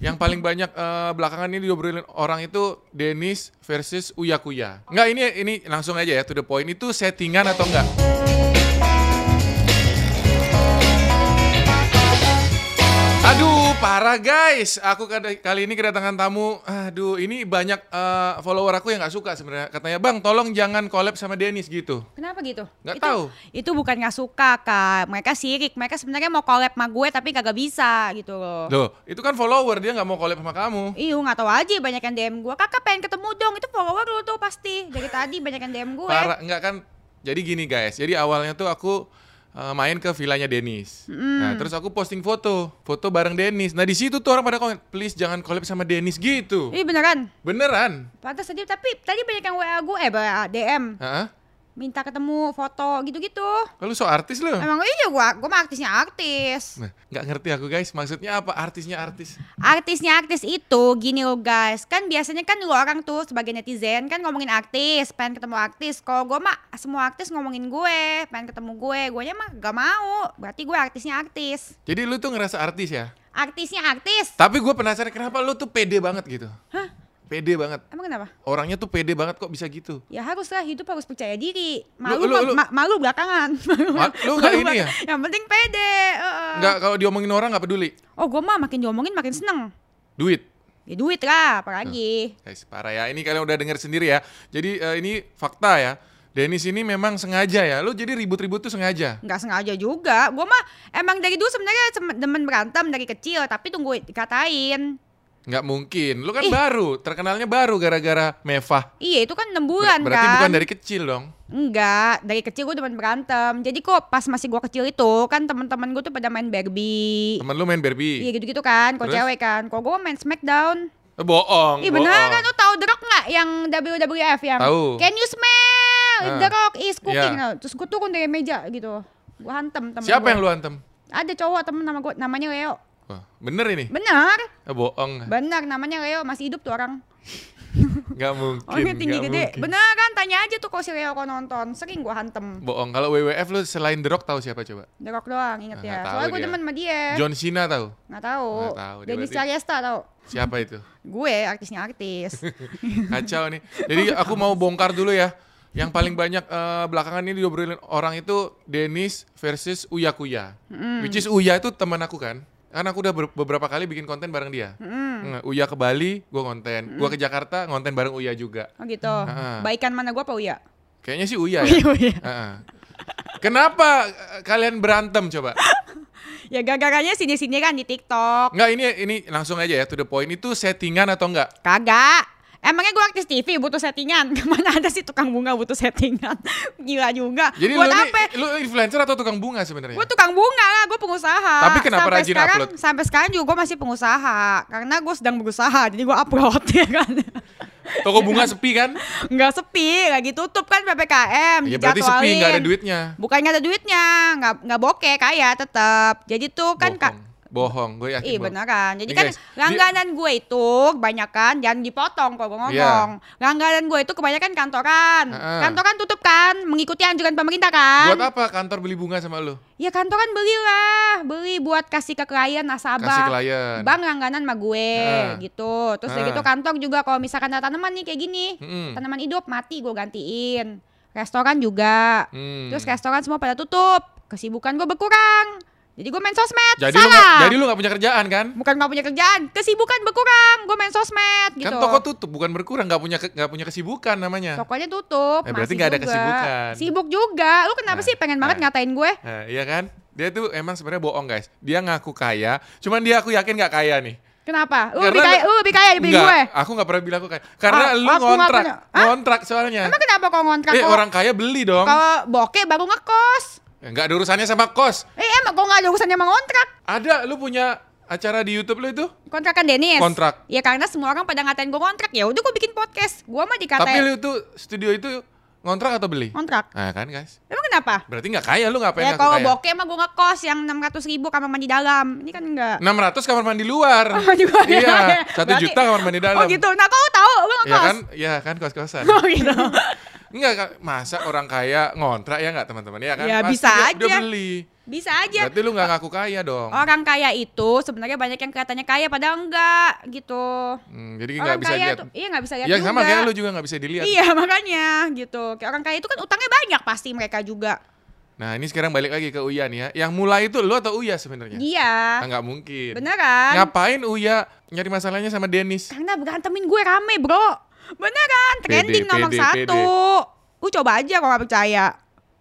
Yang paling banyak eh, belakangan ini diobrolin orang itu Dennis versus Uya Kuya. Enggak ini ini langsung aja ya to the point. Itu settingan atau enggak? Parah guys. Aku kali ini kedatangan tamu. Aduh, ini banyak eh, follower aku yang nggak suka sebenarnya. Katanya, "Bang, tolong jangan collab sama Dennis gitu." Kenapa gitu? Nggak Itu- tahu. Itu bukan nggak suka kak. Mereka sirik. Mereka sebenarnya mau collab sama gue tapi kagak bisa gitu loh. Loh, itu kan follower dia nggak mau collab sama kamu. Iya nggak tahu aja banyak yang DM gue. Kakak pengen ketemu dong. Itu follower lu tuh pasti. Dari tadi banyak yang DM gue. Parah, enggak kan? Jadi gini guys, jadi awalnya tuh aku uh, main ke villanya Dennis. Nah, terus aku posting foto, foto bareng Dennis. Nah, di situ tuh orang pada komen, please jangan collab sama Dennis gitu. Iya beneran. Beneran? Pantas tadi tapi tadi banyak yang WA gue eh DM? Minta ketemu foto gitu-gitu. Lu so artis lu? Emang iya gua gua mah artisnya artis. Nah, nggak ngerti aku guys, maksudnya apa artisnya artis? Artisnya artis itu gini loh guys, kan biasanya kan lu orang tuh sebagai netizen kan ngomongin artis, pengen ketemu artis. Kalau gue mah semua artis ngomongin gue, pengen ketemu gue, gue mah gak mau. Berarti gue artisnya artis. Jadi lu tuh ngerasa artis ya? Artisnya artis. Tapi gue penasaran kenapa lu tuh pede banget gitu? Hah? Pede banget. Emang kenapa? Orangnya tuh pede banget kok bisa gitu. Ya haruslah hidup harus percaya diri. Malu lu- mah- lu- ma- malu belakangan. Ma- lu nggak Malu ini ya? Yang penting pede. heeh. Nggak kalau diomongin orang nggak peduli. Oh gue mah makin diomongin makin seneng. Duit. Ya duit lah, apalagi. Guys, parah ya. Ini kalian udah dengar sendiri ya. Jadi eh, ini fakta ya. Dennis ini memang sengaja ya. Lu jadi ribut-ribut tuh sengaja. nggak sengaja juga. Gue mah emang dari dulu sebenarnya demen berantem dari kecil, tapi tunggu dikatain. Nggak mungkin. Lu kan Ih. baru. Terkenalnya baru gara-gara Mevah. Iya itu kan enam Ber- bulan berarti kan. bukan dari kecil dong. Enggak, dari kecil gue demen berantem. Jadi kok pas masih gue kecil itu kan teman-teman gue tuh pada main Barbie. Temen lu main Barbie. Iya gitu-gitu kan, kok cewek kan. Kok gue main Smackdown. Eh, bohong. Iya bener bohong. kan, lu tahu The Rock nggak yang WWF yang Tahu. Can you smell Ah. The Rock is cooking? Iya. Nah, Terus gue turun dari meja gitu. Gue hantem temen Siapa gua. yang lu antem? Ada cowok temen nama gue, namanya Leo. Wah, bener ini? Bener, Eh, bohong. bener namanya Leo masih hidup tuh orang. Nggak mungkin. Orangnya tinggi nggak gede. mungkin. Bener kan, tanya aja tuh kalau si Leo kau nonton. Sering gue hantem. Bohong. Kalau WWF lu selain The Rock tahu siapa coba? The Rock doang, inget Nah, ya. Soalnya gue dia. demen sama dia. John Cena tahu? Nggak tahu. Nggak tahu, Dennis Cariesta tahu. Siapa itu? Gue artisnya artis. Kacau nih. Jadi aku mau bongkar dulu ya. Yang paling banyak eh, belakangan ini diobrolin orang itu Dennis versus Uya Kuya. Which is Uya itu teman aku kan. Karena aku udah ber- beberapa kali bikin konten bareng dia. Mm, Uya ke Bali, gue konten. Gua ke Jakarta, konten bareng Uya juga. Oh gitu. Ah. Baikan mana gue apa Uya? Kayaknya sih Uya ya. Uya. Heeh. Kenapa eh, kalian berantem coba? Ya gara-garanya sini-sini kan di TikTok. Enggak ini ini langsung aja ya to the point itu settingan atau enggak? Kagak. Emangnya gue artis TV butuh settingan? Mana ada sih tukang bunga butuh settingan? Gila juga. Jadi Buat lu apa? nih, lu influencer atau tukang bunga sebenarnya? Gue tukang bunga lah, gue pengusaha. Tapi kenapa sampai rajin sekarang, upload? Sampai sekarang juga gue masih pengusaha. Karena gue sedang berusaha, jadi gue upload ya kan. Toko bunga sepi kan? Nggak sepi, lagi tutup kan PPKM. Ya berarti sepi dijadwalin. nggak ada duitnya. Bukan nggak ada duitnya, nggak nggak bokeh kaya tetap. Jadi tuh kan. Bohong, gue yakin. Bohong. beneran. Jadi Nih, kan guys, di- langganan gue itu kebanyakan jangan dipotong kalau gue Iya. ngomong. Langganan gue itu kebanyakan kantoran. Heeh. Kantoran tutup kan, mengikuti anjuran pemerintah kan. Buat apa kantor beli bunga sama lu? Ya kantoran belilah, beli buat kasih ke klien nasabah. Kasih klien. Bang langganan sama gue Heeh. gitu. Terus Heeh. gitu kantor juga kalau misalkan ada tanaman nih kayak gini, Mm-mm. tanaman hidup mati gue gantiin. Restoran juga. Hmm. Terus restoran semua pada tutup. Kesibukan gue berkurang. Jadi gue main sosmed. jadi lu Salah. nggak- jadi lu nggak punya kerjaan kan? Bukan gak punya kerjaan, kesibukan berkurang. Gue main sosmed gitu. Kan toko tutup bukan berkurang, nggak punya nggak punya kesibukan namanya. Tokonya tutup. Eh, berarti masih ada juga. kesibukan. Sibuk juga. Lu kenapa Nah, sih pengen banget nah. ngatain gue? Nah, iya kan? Dia tuh emang sebenarnya bohong guys. Dia ngaku kaya, cuman dia aku yakin nggak kaya nih. Kenapa? Lu Karena lebih kaya, lu lebih kaya dibanding gue. aku nggak pernah bilang aku kaya. Karena Ah, lu ngontrak, ngontrak soalnya. Emang kenapa kau ngontrak? Eh Kalau- orang kaya beli dong. Kalau bokeh baru ngekos. Ya, Nggak ada urusannya sama kos. Eh emang kok nggak ada urusannya sama ngontrak? Ada, lu punya acara di YouTube lu itu? Kontrakan Dennis. Kontrak. Ya karena semua orang pada ngatain gue kontrak. Ya udah gue bikin podcast. Gue mah Tapi dikatain lu tuh studio itu ngontrak atau beli? kontrak. Nah kan guys. Emang kenapa? Berarti nggak kaya lu ngapain Ya kalau kaya? bokeh mah gue ngekos yang 600 ribu kamar mandi dalam. Ini kan enggak. 600 kamar mandi luar. Oh, di luar. Iya, satu Berarti- juta kamar mandi dalam. Oh gitu. Nah kau tahu lu ngekos? Ya kan, ya kan kos-kosan. Oh gitu. Enggak, masa orang kaya ngontrak ya nggak teman-teman ya kan? Ya, Pasti bisa dia, dia aja. beli. Bisa aja. Berarti lu nggak ngaku kaya dong. Orang kaya itu sebenarnya banyak yang kelihatannya kaya padahal enggak gitu. Hmm, jadi nggak Orang bisa kaya lihat. tuh, iya nggak bisa lihat Ya juga. sama kayak lu juga nggak bisa dilihat. Iya makanya gitu. Kayak orang kaya itu kan utangnya banyak pasti mereka juga. Nah ini sekarang balik lagi ke Uya nih ya. Yang mulai itu lu atau Uya sebenarnya? Iya. Nah, nggak mungkin. Beneran. Ngapain Uya nyari masalahnya sama Dennis? Karena berantemin gue rame bro. Beneran. Trending Pede, nomor pede, satu. Lu coba aja kalau gak percaya.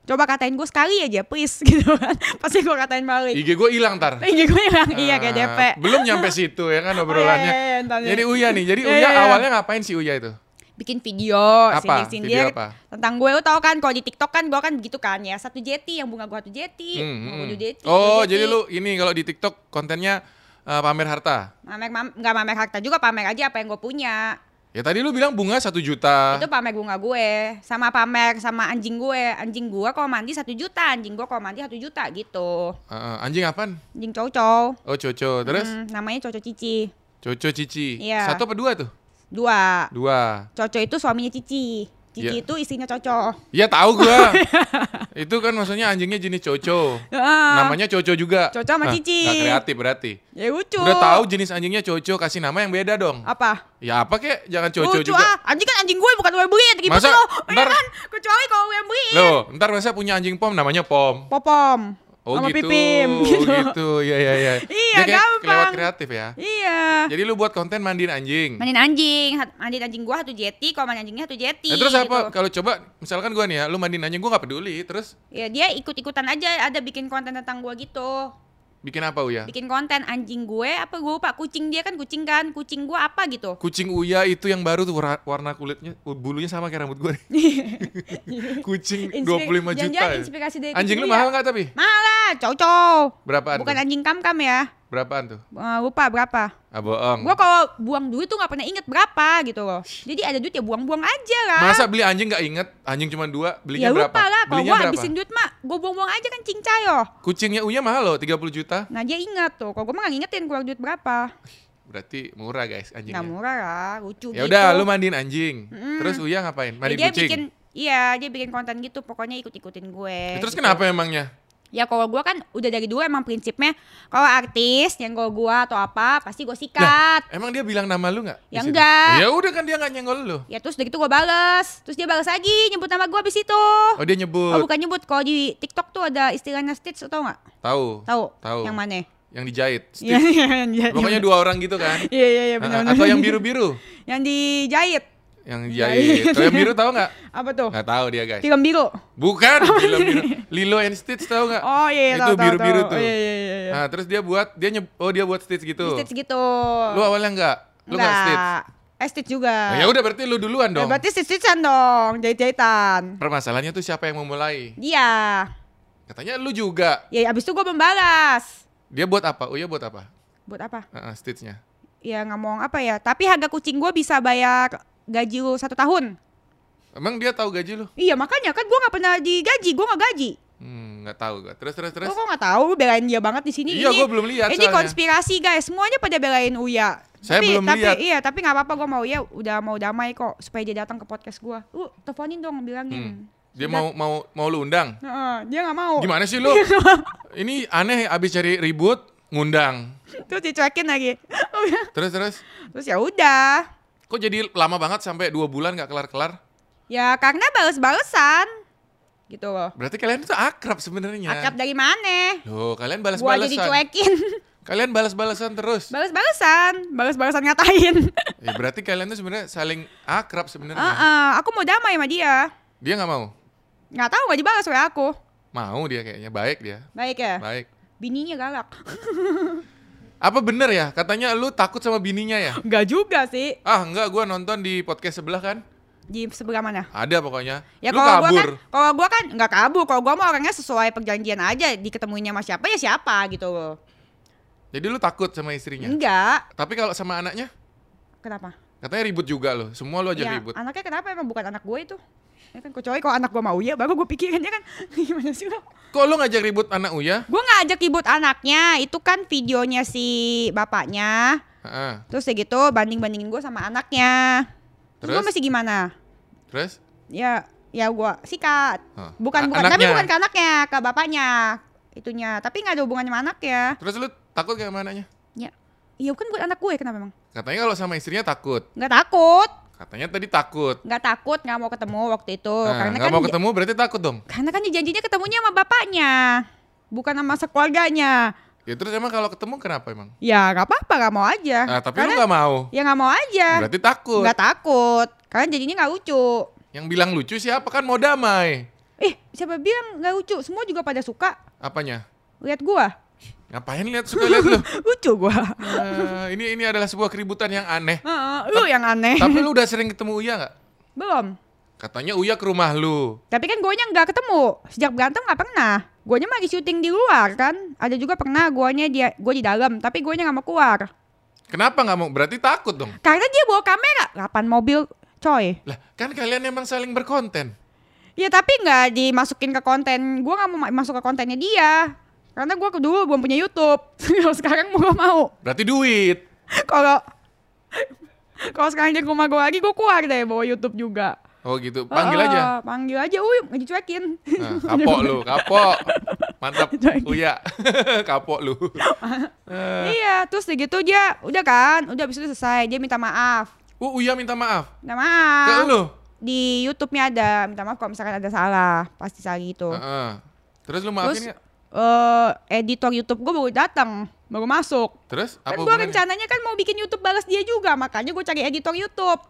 Coba katain gue sekali aja please gitu kan. Pasti gue katain balik. IG gue hilang tar. Tinggi gue yang iya kayak Ah, DP. Belum nyampe situ ya kan obrolannya. Oh, iya, iya, ntar, Jadi iya. Uya nih. Jadi Iya, Uya iya, iya. awalnya ngapain sih Uya itu? bikin video Apa? sindir-sindir Video apa? tentang gue lu tau kan kalau di TikTok kan gue kan begitu kan ya satu jeti yang bunga gue satu jeti Hmm, bunga hmm. jeti Oh, jeti. jadi lu ini kalau di TikTok kontennya eh, pamer harta. pamer mam, nggak pamer harta juga pamer aja apa yang gue punya Ya tadi lu bilang bunga satu juta. itu pamer bunga gue sama pamer sama anjing gue anjing gue kalau mandi satu juta anjing gue kalau mandi satu juta gitu Heeh, anjing apaan? anjing coco Oh Coco. Terus Hmm, namanya coco cici Coco Cici. Iya. Satu apa dua tuh? dua Dua. coco itu suaminya cici cici Iya. itu istrinya coco Ya tahu gua. itu kan maksudnya anjingnya jenis Coco. Heeh. Namanya Coco juga. Coco sama Hah, Cici. nggak kreatif berarti. ya lucu Udah tahu jenis anjingnya Coco, kasih nama yang beda dong. apa Ya apa kek? Jangan Coco Lucu juga. ah, anjing kan anjing gue bukan gue beli, ribet Masa? lo. Iya Ntar- kan, kecuali kalau gue yang beli. Loh, ntar masa punya anjing pom namanya Pom. Popom. Oh sama gitu. pipim gitu. gitu. Ya ya ya. Iya, Dia gampang. kreatif ya. Iya. Jadi lu buat konten mandiin anjing. Mandiin anjing, mandiin anjing gua satu jeti, kalau mandiin anjingnya satu jeti. Nah, terus apa? gitu. Kalau coba misalkan gua nih ya, lu mandiin anjing gua nggak peduli, terus Ya dia ikut-ikutan aja ada bikin konten tentang gua gitu. Bikin apa Uya? Bikin konten anjing gue apa gue lupa kucing dia kan kucing kan, kucing gua apa gitu. Kucing Uya itu yang baru tuh warna, kulitnya bulunya sama kayak rambut gua nih. Kucing 25 juta. Jangan-jangan ya. inspirasi dari Anjing lu mahal nggak tapi? Mahal lah, cowok. Berapaan Bukan anjing kam-kam ya. Berapaan tuh? Eh, lupa berapa. Ah bohong. Gua kalau buang duit tuh nggak pernah inget berapa gitu loh. Jadi ada duit ya buang-buang aja lah. Masa beli anjing nggak inget? Anjing cuma dua, belinya ya berapa? lupa lah. Kalau gua berapa? habisin duit mah, gua buang-buang aja kan cincay loh. Kucingnya Uya mahal loh, 30 juta. Nah dia ingat tuh. Kalau gua mah nggak ngingetin keluar duit berapa. Berarti murah guys anjingnya. Nggak murah lah, lucu Ya gitu. udah, lu mandiin anjing. Mm-mm. Terus Uya ngapain? Ya, Mandiin dia kucing. bikin, iya dia bikin konten gitu. Pokoknya ikut-ikutin gue. Ya, terus gitu. kenapa emangnya? Ya kalau gua kan udah dari dulu emang prinsipnya kalau artis yang gua gua atau apa pasti gua sikat. Emang dia bilang nama lu nggak? Ya enggak. Ya udah kan dia nggak nyenggol lu. Ya terus udah gitu gua bales. Terus dia bales lagi nyebut nama gua abis itu. Oh dia nyebut. Oh bukan nyebut, kalau di TikTok tuh ada istilahnya stitch tau nggak? Tahu. Tahu? Tahu. Yang mana? Yang dijahit. Iya, Stitch. Pokoknya dua orang gitu kan. Iya, iya, iya, benar-benar. Atau yang biru-biru. Yang dijahit. Yang Dijahit. dijahit. Kalau yang biru tahu nggak? Apa tuh? Nggak tahu dia guys. Film biru. Bukan. film biru. Lilo and Stitch tahu nggak? Oh iya, iya, Itu biru-biru tuh. Oh, iya, iya, iya, iya. Nah terus dia buat dia nyeb, oh dia buat Stitch gitu. Stitch gitu. Lu awalnya nggak? Lu nggak Stitch? Eh, Stitch juga. Nah, ya udah berarti lu duluan Ya, dong. berarti stitch-stitchan dong, jahit-jahitan. Permasalahannya tuh siapa yang memulai? Dia. Katanya lu juga. Ya abis itu gue membalas. Dia buat apa? Uya buat apa? Buat apa? Heeh, Stitchnya. Ya ngomong apa ya. Tapi harga kucing gue bisa bayar gaji lu satu tahun. Emang dia tahu gaji lu? Iya makanya kan gue nggak pernah digaji, gue nggak gaji. Hmm, nggak tahu gua. Terus terus terus. Lo kok nggak tahu belain dia banget di sini? Iya, gua belum lihat Ini soalnya. konspirasi guys, semuanya pada belain Uya. Saya tapi, belum tapi, lihat. Iya, tapi nggak apa-apa gue mau Uya udah mau damai kok supaya dia datang ke podcast gue. Lu teleponin dong bilangin. Hmm. Dia mau mau mau lu undang. Heeh, dia nggak mau. Gimana sih lu? Ini aneh abis cari ribut ngundang. Terus dicuekin lagi. Terus terus. Terus ya udah. Kok jadi lama banget sampai dua bulan nggak kelar-kelar? Ya karena bales-balesan. Gitu loh. Berarti kalian tuh akrab sebenarnya. Akrab dari mana? Loh, kalian Gua aja balas-balasan. dicuekin. Kalian balas-balasan terus. Bales-balesan. Bales-balesan ngatain. Ya, berarti kalian tuh sebenarnya saling akrab sebenarnya. Heeh, aku mau damai sama dia. Dia nggak mau. Nggak tahu gak dibalas oleh aku. Mau dia kayaknya baik dia. Baik ya. Baik. Bininya galak. Apa bener ya? Katanya lu takut sama bininya ya? Enggak juga sih. Ah enggak, gua nonton di podcast sebelah kan. Di sebelah mana? Ada pokoknya. Ya lu kalau gua kabur. kan, kalau gua kan nggak kabur. Kalau gua mau orangnya sesuai perjanjian aja. Diketemuinnya sama siapa ya siapa gitu loh. Jadi lu takut sama istrinya. Enggak. Tapi kalau sama anaknya, Kenapa? katanya ribut juga loh. Semua lu aja ya, ribut. anaknya kenapa emang bukan anak gue itu? Ya kan kecuali kalau anak gua mau ya baru gue pikirin ya kan gimana sih lo? Kok lu ngajak ribut anak Uya? Gue nggak ajak ribut anaknya, itu kan videonya si bapaknya. Heeh. Terus ya gitu banding bandingin gue sama anaknya. Terus, gue Terus? masih gimana? Terus? Ya ya gue sikat. Hah. Bukan A- bukan tapi anaknya? bukan ke anaknya, ke bapaknya. Itunya. Tapi nggak ada hubungannya sama anaknya. Terus lu takut gak sama anaknya? Ya. Iya kan buat anak gue kenapa emang? Katanya kalau sama istrinya takut. Nggak takut. Katanya tadi takut. Nggak takut, nggak mau ketemu waktu itu. Nah, karena nggak kan mau ketemu berarti takut dong. karena kan janjinya ketemunya sama bapaknya. Bukan sama sekeluarganya. Ya terus emang kalau ketemu kenapa emang? Ya nggak apa-apa, nggak mau aja. Nah, tapi karena, lu nggak mau. Ya nggak mau aja. Berarti takut. Nggak takut. Karena jadinya nggak lucu. Yang bilang lucu siapa kan mau damai. Eh, siapa bilang nggak lucu? Semua juga pada suka. Apanya? Lihat gua. Ngapain lihat suka lihat lu? lucu gua. Eh, ini ini adalah sebuah keributan yang aneh. Heeh, lu yang aneh. Tapi lu udah sering ketemu Uya nggak? Belum. Katanya Uya ke rumah lu. Tapi kan guanya nggak ketemu. Sejak berantem nggak pernah. Guanya mah lagi syuting di luar kan. Ada juga pernah guanya dia gua di dalam, tapi guanya nggak mau keluar. Kenapa nggak mau? Berarti takut dong. Karena dia bawa kamera. Kapan mobil, coy? Lah, kan kalian emang saling berkonten. Ya tapi nggak dimasukin ke konten. Gua nggak mau ma- masuk ke kontennya dia. Karena gua dulu belum punya YouTube. Kalau sekarang mau gak mau. Berarti duit. Kalau kalau sekarang dia ke rumah gua lagi, gua keluar deh bawa YouTube juga. Oh gitu. Panggil Ah, aja. Panggil aja, uy, dicuekin. Nah, kapok lu, kapok. Mantap. Uya. kapok lu. Eh, iya, terus gitu dia udah kan, udah habis itu selesai. Dia minta maaf. uh, Uya minta maaf. Minta Ke maaf. lu. Di YouTube-nya ada minta maaf kalau misalkan ada salah, pasti salah gitu. Heeh. Terus lu Terus maafin nggak? eh editor YouTube gue baru datang, baru masuk. Terus Kan apa gue hubungannya? rencananya kan mau bikin YouTube balas dia juga, makanya gue cari editor YouTube.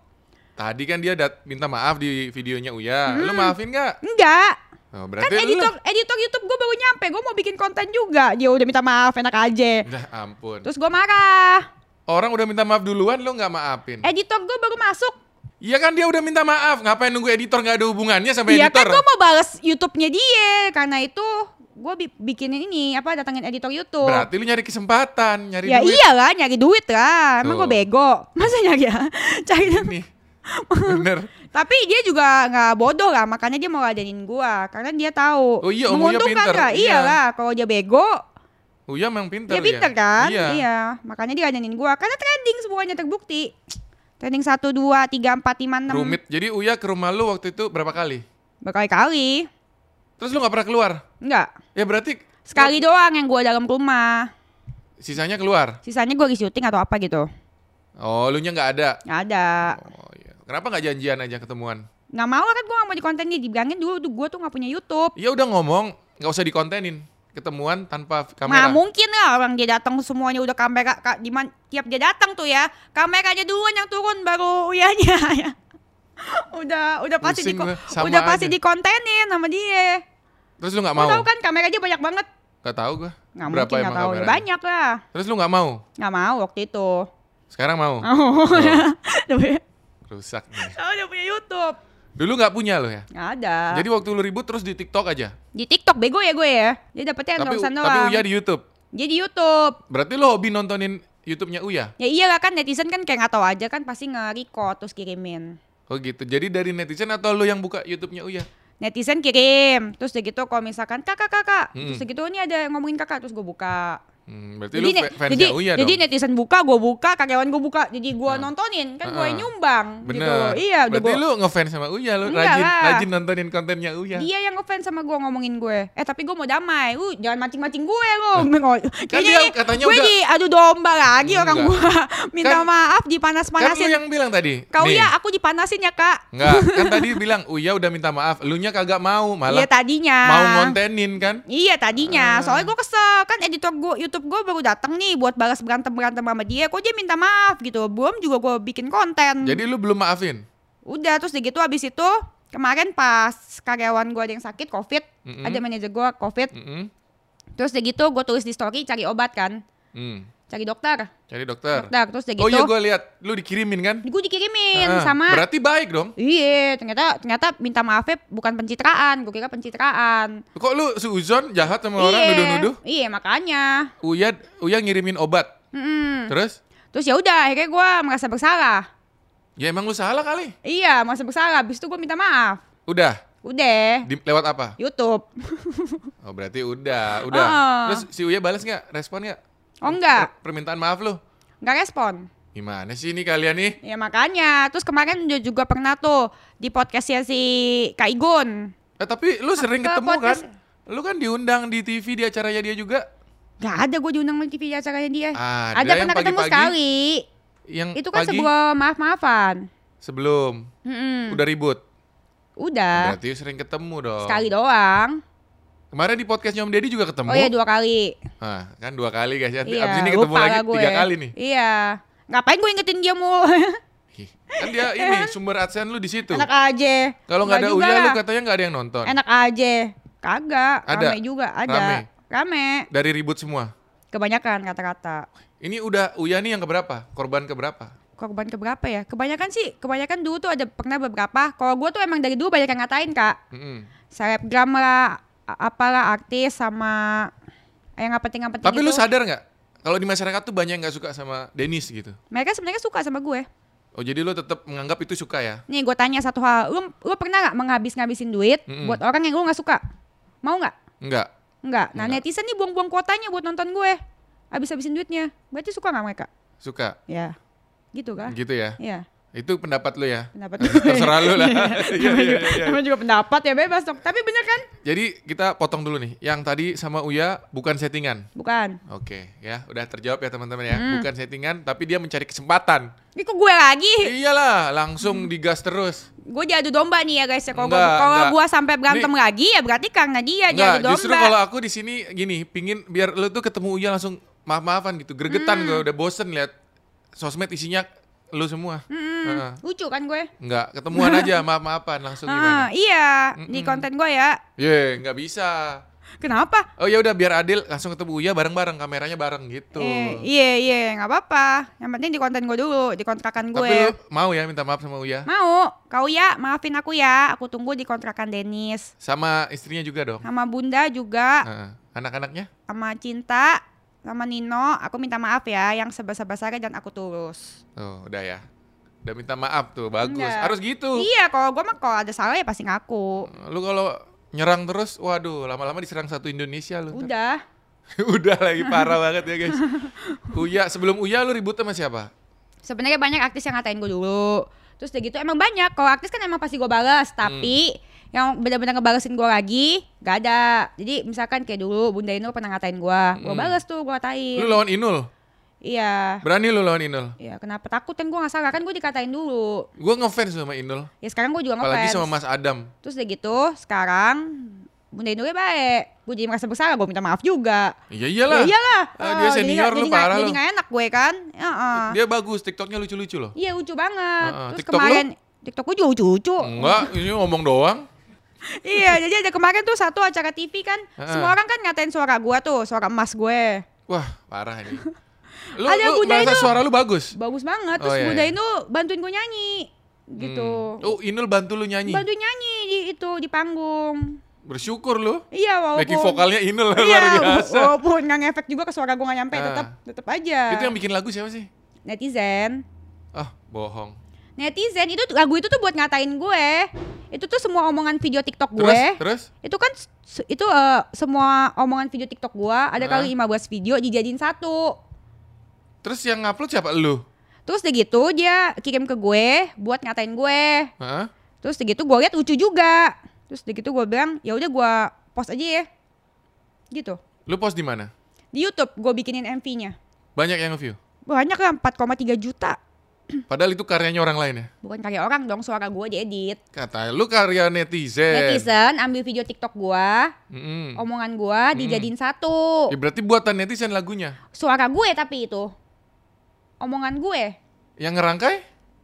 Tadi kan dia dat minta maaf di videonya Uya. Lu maafin nggak? Enggak. Oh, Kan berarti lu. editor editor YouTube gue baru nyampe, gue mau bikin konten juga. Dia udah minta maaf, enak aja. Dah ampun. Terus gue marah. Orang udah minta maaf duluan lu nggak maafin. Editor gue baru masuk. Iya kan dia udah minta maaf. Ngapain nunggu editor nggak ada hubungannya sama Iya kan editor? gue mau balas YouTube-nya dia. Karena itu gue bi- bikinin ini apa datangin editor YouTube. Berarti lu nyari kesempatan, nyari ya duit. iyalah nyari duit lah. Emang gue bego. Masa nyari ya? cari Nih. Bener. Tapi dia juga nggak bodoh lah, makanya dia mau ladenin gua karena dia tahu. Oh iya, menguntungkan pinter, nggak? iya. Iyalah, kalau dia bego, Uya memang pinter dia pinter kan? Iya. makanya dia ladenin gua karena trending semuanya terbukti. Trending 1 2 3 4 5 6 Rumit. Jadi Uya ke rumah lu waktu itu berapa kali? berkali-kali. Terus lu nggak pernah keluar? Enggak. Ya berarti Sekali doang yang gua dalam rumah. sisanya keluar. Sisanya gua lagi syuting atau apa gitu. Oh, lu nya nggak ada. Nggak ada. Oh iya. Kenapa nggak janjian aja ketemuan? Nggak mau kan gua nggak mau di konten dia dibilangin dulu tuh gua tuh nggak punya YouTube. Ya udah ngomong, nggak usah dikontenin. Ketemuan tanpa Nah kamera. mungkin lah orang dia datang semuanya udah kamera ka, di man- tiap dia datang tuh ya kameranya duluan yang turun baru uyanya ya. udah udah pasti di udah pasti aja. dikontenin sama dia. Terus lu nggak Mau mau? tahu kan kamera dia banyak banget. Gak tahu gua. Nggak Berapa mungkin emang tahu ya kameranya? banyak lah. Terus lu nggak mau? Nggak mau waktu itu. Sekarang mau? Oh, udah punya, Rusak nih. oh, udah punya YouTube. Dulu nggak punya lo ya? Nggak ada. Jadi waktu lu ribut terus di TikTok aja. di TikTok bego ya gue ya. Dia dapetnya Tapi endorsean tapi doang. Uya di YouTube. Dia di YouTube. Berarti lo hobi nontonin YouTube-nya Uya? Ya iyalah kan netizen kan kayak nggak tahu aja kan pasti nge-record terus kirimin. Oh gitu. Jadi dari netizen atau lo yang buka YouTube-nya Uya? Netizen kirim. Terus udah gitu kalau misalkan kakak kakak Hmm. terus udah gitu ini ada yang ngomongin kakak. Terus gue buka Hmm, berarti jadi, lu ne- fa- fansnya jadi, Uya jadi dong? netizen buka gue buka karyawan gue buka jadi gue Ah. nontonin kan gue Ah. nyumbang Bener. gitu iya Berarti gue lu ngefans sama Uya, lu Enggak rajin, lah. rajin nontonin kontennya Uya. dia yang ngefans sama gue ngomongin gue eh tapi gue mau damai uh jangan mancing-mancing gue lo Kan dia katanya gue udah- di adu domba lagi orang Enggak. gue minta Kan- maaf Kan lu dipanas-panasin yang bilang tadi. kau nih, ya aku dipanasin ya kak Enggak, kan tadi bilang Uya udah minta maaf, lu nya kagak mau, iya malah tadinya mau ngontenin kan? Iya tadinya, Ah. soalnya gue kesel kan editor gue YouTube gue baru datang nih buat balas berantem berantem sama dia, kok dia minta maaf gitu, belum juga gue bikin konten. Jadi lu belum maafin? Udah terus gitu abis itu kemarin pas karyawan gue ada yang sakit covid, Mm-mm. ada manajer gue covid, Mm-mm. terus udah gitu gue tulis di story cari obat kan, Hmm. Cari dokter, Cari dokter. dokter terus udah gitu, Oh iya gue lihat lu dikirimin kan? gue dikirimin Ah, sama Berarti baik dong. Iya, ternyata ternyata minta maafnya bukan pencitraan, gue kira pencitraan. Kok lu suzon jahat sama orang Iya, nuduh-nuduh? Iya makanya. Uya Uya ngirimin obat. Mm-mm. Terus? Terus ya udah akhirnya gue merasa bersalah. Ya emang lu salah kali. Iya, merasa bersalah. Habis itu gue minta maaf. Udah. Udah. Di, lewat apa? YouTube. Oh berarti udah, udah. Ah. Terus si Uya balas nggak? Respon nggak? Oh enggak, Per- permintaan maaf lu? enggak respon. Gimana sih ini kalian nih? Ya makanya, terus kemarin dia juga pernah tuh di podcastnya si Kak Igun. Eh, tapi lu sering Ke ketemu kan? Lu kan diundang di TV di acaranya dia juga. Gak ada gue diundang di TV acaranya dia. Ada ada yang pernah ketemu pagi-pagi. sekali. Yang Itu kan pagi sebuah maaf-maafan. sebelum Mm-mm. udah ribut. Udah. Berarti sering ketemu dong. Sekali doang. Kemarin di podcastnya Om Deddy juga ketemu. Oh iya dua kali. Nah, kan dua kali guys ya. Iya, Abis ini ketemu lagi gue. tiga kali nih. Iya. Ngapain gue ingetin dia mulu? Kan dia ini sumber adsense lu di situ. Enak aja. Kalau nggak ada Uya lu katanya nggak ada yang nonton. Enak aja. Kagak. Ada? Rame juga. Ada. Rame? Rame. Dari ribut semua. Kebanyakan kata-kata. Ini udah Uya nih yang keberapa? Korban keberapa? Korban keberapa ya? Kebanyakan sih, kebanyakan dulu tuh ada pernah beberapa. Kalau gue tuh emang dari dulu banyak yang ngatain kak. Mm-mm. Selebgram lah, apalah artis sama yang nggak penting-nggak penting Tapi lu gitu. sadar nggak? Kalau di masyarakat tuh banyak yang nggak suka sama Denis gitu. Mereka sebenarnya suka sama gue. Oh jadi lu tetap menganggap itu suka ya? Nih gue tanya satu hal, lu, lu pernah nggak menghabis-ngabisin duit Mm-mm. buat orang yang lu nggak suka? Mau nggak? Enggak. Enggak. Nah Enggak. netizen nih buang-buang kuotanya buat nonton gue. Habis-habisin duitnya. Berarti suka nggak mereka? Suka. Ya. Gitu kan? Gitu ya. Iya. Itu pendapat lu ya. Pendapat Terserah lu lah. Iya, iya, iya. Namanya juga pendapat ya bebas dong. Tapi bener kan? Jadi kita potong dulu nih. Yang tadi sama Uya bukan settingan. Bukan. Oke, ya udah terjawab ya teman-teman ya. Hmm. Bukan settingan, tapi dia mencari kesempatan. Ini kok gue lagi? Iyalah, langsung digas terus. Gue diadu domba nih ya guys ya. Kalau kalau gue sampai berantem lagi ya berarti karena dia Enggak, diadu domba. justru kalau aku di sini gini, pingin biar lu tuh ketemu Uya langsung maaf-maafan gitu. Gregetan Hmm. gue udah bosen lihat sosmed isinya lu semua. Mm-mm. Heeh. Lucu kan gue? Enggak, ketemuan aja maaf-maafan langsung gimana? iya, di Mm-mm. konten gue ya. Ye, nggak bisa. Kenapa? Oh ya udah biar adil langsung ketemu Uya bareng-bareng kameranya bareng gitu. Eh, iya iya nggak apa-apa. Yang penting di konten gue dulu, di kontrakan Tapi gue. lu mau ya minta maaf sama Uya? Mau, kau ya maafin aku ya. Aku tunggu di kontrakan Denis. Sama istrinya juga dong. Sama Bunda juga, Heeh. Anak-anaknya? sama Cinta, sama Nino. Aku minta maaf ya, yang sebesar-besarnya dan aku tulus. Oh, udah ya. Udah minta maaf tuh, bagus. Enggak. Harus gitu. Iya, kalau gue mah kalau ada salah ya pasti ngaku. Lu kalau nyerang terus, waduh, lama-lama diserang satu Indonesia lu. Udah. Udah lagi parah banget ya guys. Uya, sebelum Uya lu ribut sama siapa? Sebenarnya banyak artis yang ngatain gue dulu. Terus udah gitu emang banyak. Kalau artis kan emang pasti gue balas, tapi yang benar-benar ngebalesin gue lagi gak ada. Jadi misalkan kayak dulu Bunda Inul pernah ngatain gue, gue Hmm. balas tuh, gue katain. Lu lawan Inul. Iya. Berani lu lawan Inul. Iya, kenapa takut kan gue gak salah kan gue dikatain dulu. Gua ngefans sama Inul. Ya sekarang gue juga Apalagi ngefans. sama Mas Adam. Terus udah gitu, sekarang Bunda Inulnya baik. Gue jadi merasa bersalah, gue minta maaf juga. Iya iyalah. Ya iyalah. Ah, dia Oh, jadi senior lu jadi parah Jadi lu. gak enak gue kan. Heeh. Dia bagus, TikToknya lucu-lucu loh. Iya lucu banget. Heeh. Terus TikTok lu? kemarin TikTok gue juga lucu-lucu. Enggak, ini ngomong doang. Iya, jadi ada kemarin tuh satu acara TV kan. Heeh. Semua orang kan ngatain suara gue tuh, suara emas gue. Wah, parah ini. Lu, Ada lu merasa itu. suara lu bagus? Bagus banget. Oh, Terus iya, Bunda iya. itu bantuin gue nyanyi. Gitu. Hmm. Oh, Inul bantu lu nyanyi. Bantuin nyanyi di itu di panggung. Bersyukur lu. Iya walaupun Backing vokalnya Inul Iya, luar biasa. walaupun nggak ngefek juga ke suara gue nggak nyampe, Ah. tetap tetap aja. Itu yang bikin lagu siapa sih? netizen. Ah, bohong. Netizen itu lagu itu tuh buat ngatain gue. Itu tuh semua omongan video TikTok Terus, gue. terus? Itu kan itu eh, semua omongan video TikTok gue ada Ah. kali 15 video dijadiin satu. Terus yang ngupload siapa lu? Terus udah gitu dia kirim ke gue buat ngatain gue. Hah? Terus udah gitu gue liat lucu juga. Terus udah gitu gue bilang ya udah gue post aja ya. Gitu. Lu post di mana? Di YouTube gue bikinin MV-nya. Banyak yang view. Banyak lah 4,3 juta. Padahal itu karyanya orang lain ya. Bukan karya orang dong, suara gue diedit. Kata lu karya netizen. Netizen ambil video TikTok gue, Mm-mm. omongan gue dijadiin satu. Ya berarti buatan netizen lagunya. Suara gue tapi itu. Omongan gue. Yang ngerangkai?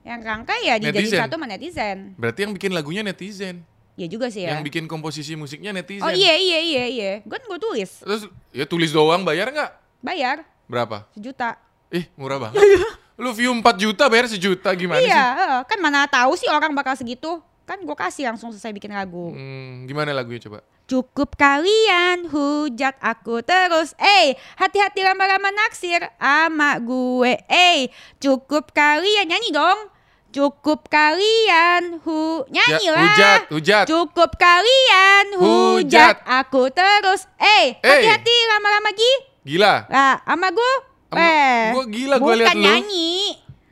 Yang rangkai ya dijadiin Netizen. satu sama netizen. Berarti yang bikin lagunya netizen. Ya juga sih ya. Yang bikin komposisi musiknya netizen. Oh iya iya iya iya. Gue gue tulis. Terus ya tulis doang bayar nggak? Bayar Berapa? sejuta. Ih, murah banget. Lu view 4 juta bayar sejuta gimana iya, sih? heeh. kan mana tahu sih orang bakal segitu. Kan gue kasih langsung selesai bikin lagu. Hmm, gimana lagunya coba? Cukup kalian hujat aku terus Eh hati-hati lama-lama naksir ama gue Eh cukup kalian Nyanyi dong Cukup kalian hu Nyanyi Ya, lah hujat, hujat. Cukup kalian Hujat. hujat aku terus Eh Eh. hati-hati lama-lama gi Gila. Lah ama gue Eh gua gila gua liat Bukan lu. nyanyi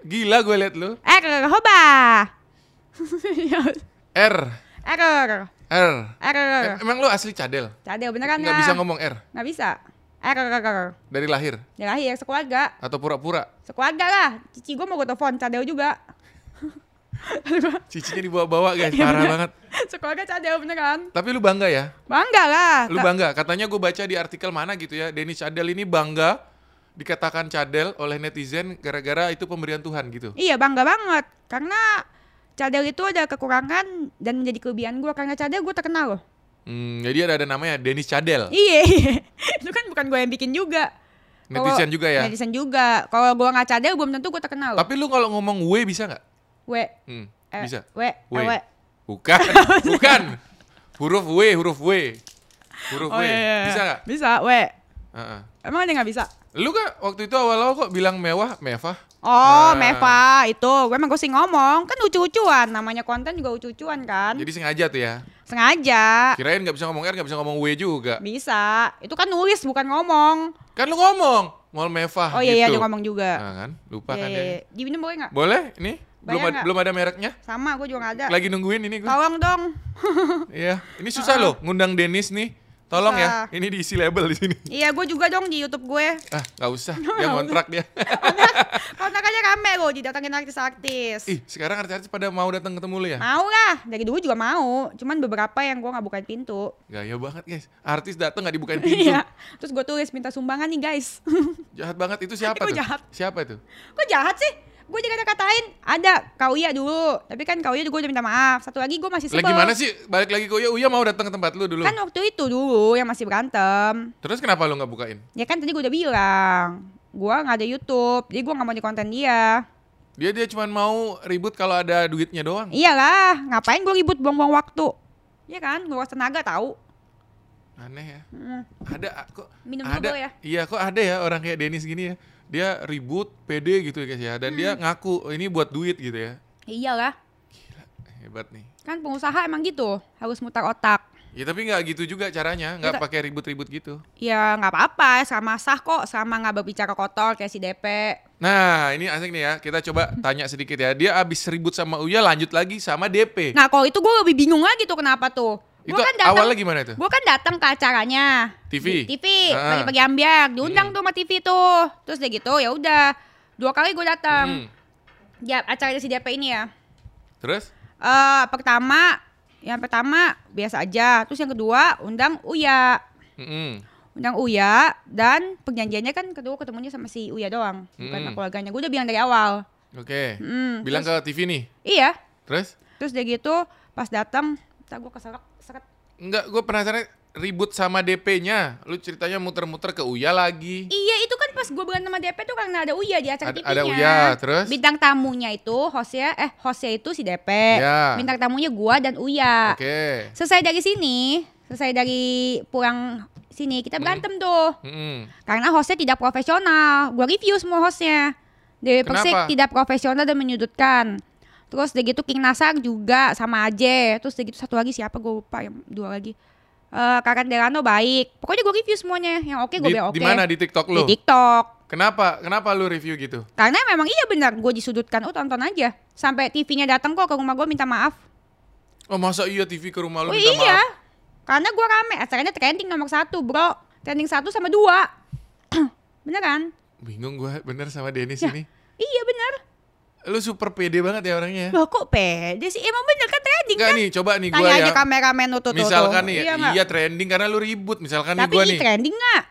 Gila gue liat lu. Error, hoba. R. Error, R. error. Eh, Emang lu asli cadel? Cadel beneran Nggak bisa ngomong R Nggak bisa. Error, dari lahir ya lahir sekeluarga. atau pura-pura? Sekeluarga lah. Cici gue mau gue telepon, cadel juga. Cicinya dibawa-bawa guys, parah banget. Sekeluarga cadel beneran. Tapi lu bangga ya? Bangga lah. Lu bangga? Katanya gue baca di artikel mana gitu ya, Denny Cadel ini bangga dikatakan cadel oleh netizen gara-gara itu pemberian Tuhan gitu. Iya bangga banget. Karena cadel itu ada kekurangan dan menjadi kelebihan gue. Karena cadel gue terkenal loh. Hmm, jadi ada ada namanya Dennis Cadel. Iya, itu kan bukan gue yang bikin juga. Netizen juga ya. Netizen juga. Kalau gue nggak cadel belum tentu gue terkenal. Tapi lu kalau ngomong W bisa nggak? W. Hmm, eh, bisa. W. W. W. Bukan, bukan. Huruf W, huruf W. Huruf Oh W. iya, iya. Bisa nggak? Bisa. W. Heeh. Emang ada nggak bisa? Lu kan waktu itu awal-awal kok bilang mewah, mewah. Oh, Ah. Meva itu. Gue emang gue sih ngomong. Kan lucu-lucuan. Namanya konten juga lucu-lucuan kan. Jadi sengaja tuh ya. Sengaja. Kirain nggak bisa ngomong R, nggak bisa ngomong W juga. Bisa. Itu kan nulis bukan ngomong. Kan lu ngomong, mall mewah Oh iya iya gitu. dia ngomong juga. Nah, kan, lupa Iya, kan iya, dia. iya. Diminum boleh nggak? Boleh? Ini belum ada, belum ada mereknya. Sama, gue juga nggak ada. Lagi nungguin ini gue. Tolong dong. Iya, ini susah loh ngundang Dennis nih. Tolong ya, Susah. ini diisi label di sini. Iya, gue juga dong di YouTube gue. Ah, nggak usah. Dia ngontrak dia. Kontakannya rame loh, didatengin artis-artis. Ih, sekarang artis-artis pada mau datang ketemu lu ya? Mau lah, dari dulu juga mau. Cuman beberapa yang gue nggak bukain pintu. Gaya banget guys. Artis datang nggak dibukain pintu. Iya. Terus gue tulis minta sumbangan nih guys. Jahat banget itu siapa Itu tuh? jahat. Siapa itu? Kok jahat sih? Gue juga ada katain ada Kau Iya dulu, tapi kan Kau Iya juga udah minta maaf. Satu lagi gue masih sebel. Lagi mana sih? Balik lagi ke Uya. Uya mau datang ke tempat lu dulu. Kan waktu itu dulu yang masih berantem. Terus kenapa lu nggak bukain? Ya kan tadi gue udah bilang, gue nggak ada YouTube, jadi gue nggak mau di konten dia. Dia dia cuma mau ribut kalau ada duitnya doang. Iyalah, ngapain gue ribut buang-buang waktu? Iya kan, nguras tenaga tahu. Aneh ya. Hmm. Ada kok Minum ada ya? Iya, kok ada ya orang kayak Dennis gini ya. Dia ribut, pede gitu ya guys ya. Dan dia Hmm. ngaku "Oh, ini buat duit gitu ya. Iyalah, Hebat nih. kan pengusaha emang gitu, harus mutar otak. Ya tapi nggak gitu juga caranya, nggak pakai ribut-ribut gitu. Ya nggak apa-apa, sama sah kok, sama nggak berbicara kotor kayak si DP. Nah, ini asik nih ya. Kita coba tanya sedikit ya. Dia abis ribut sama Uya, lanjut lagi sama DP. Nah kalau itu gue lebih bingung lagi tuh kenapa tuh. Itu kan datang, awalnya gimana itu? gue kan datang ke acaranya. TV? Di TV, Ah. pagi-pagi ambiar, diundang tuh sama TV tuh. Terus dia gitu, ya udah. Dua kali gue datang. Hmm. Ya acaranya si DP ini ya. Terus? Eh pertama, yang pertama biasa aja. Terus yang kedua undang Uya, Mm-mm. undang Uya dan perjanjiannya kan kedua ketemunya sama si Uya doang, bukan Mm. sama keluarganya. Gue udah bilang dari awal. Oke. Hmm, Bilang ke TV nih. Iya. Terus? Terus dia gitu pas datang, tak gue keserak, seret. Enggak, gue penasaran ribut sama DP-nya. Lu ceritanya muter-muter ke Uya lagi. Iya itu kan pas gue berantem sama DP tuh karena ada Uya di acara Ada- TV-nya. ada Uya, terus? Bintang tamunya itu hostnya, eh hostnya itu si DP. Iya. Bintang tamunya gua dan Uya. Oke. Selesai dari sini, selesai dari pulang sini Hmm. kita berantem tuh. Mm-mm. Karena hostnya tidak profesional. Gua review semua hostnya. Dewi Persik tidak profesional dan menyudutkan. Terus udah gitu King Nasar juga sama aja. Terus udah gitu satu lagi siapa gue lupa yang dua lagi. Eh Karen Delano baik. Pokoknya gue review semuanya. Yang oke gue Di, bilang oke. di mana di TikTok lu? Di TikTok. Kenapa? Kenapa lu review gitu? Karena memang iya benar gue disudutkan. Oh tonton aja. Sampai TV-nya datang kok ke rumah gue minta maaf. Oh masa iya TV ke rumah lu Oh minta iya. maaf? Karena gue rame. Acaranya trending nomor satu bro. Trending satu sama dua. Beneran? Bingung gue bener sama Dennis Ya. ini. Iya bener. Lu super pede banget ya orangnya ya. Loh kok pede sih? Emang bener kan trending kan? nih, coba nih gue Tanya ya. aja kameramen tuh tuh tuh. Misalkan tuh. nih, iya, iya, nggak? trending karena lu ribut. Misalkan Tapi nih gue ini nih, trending nggak?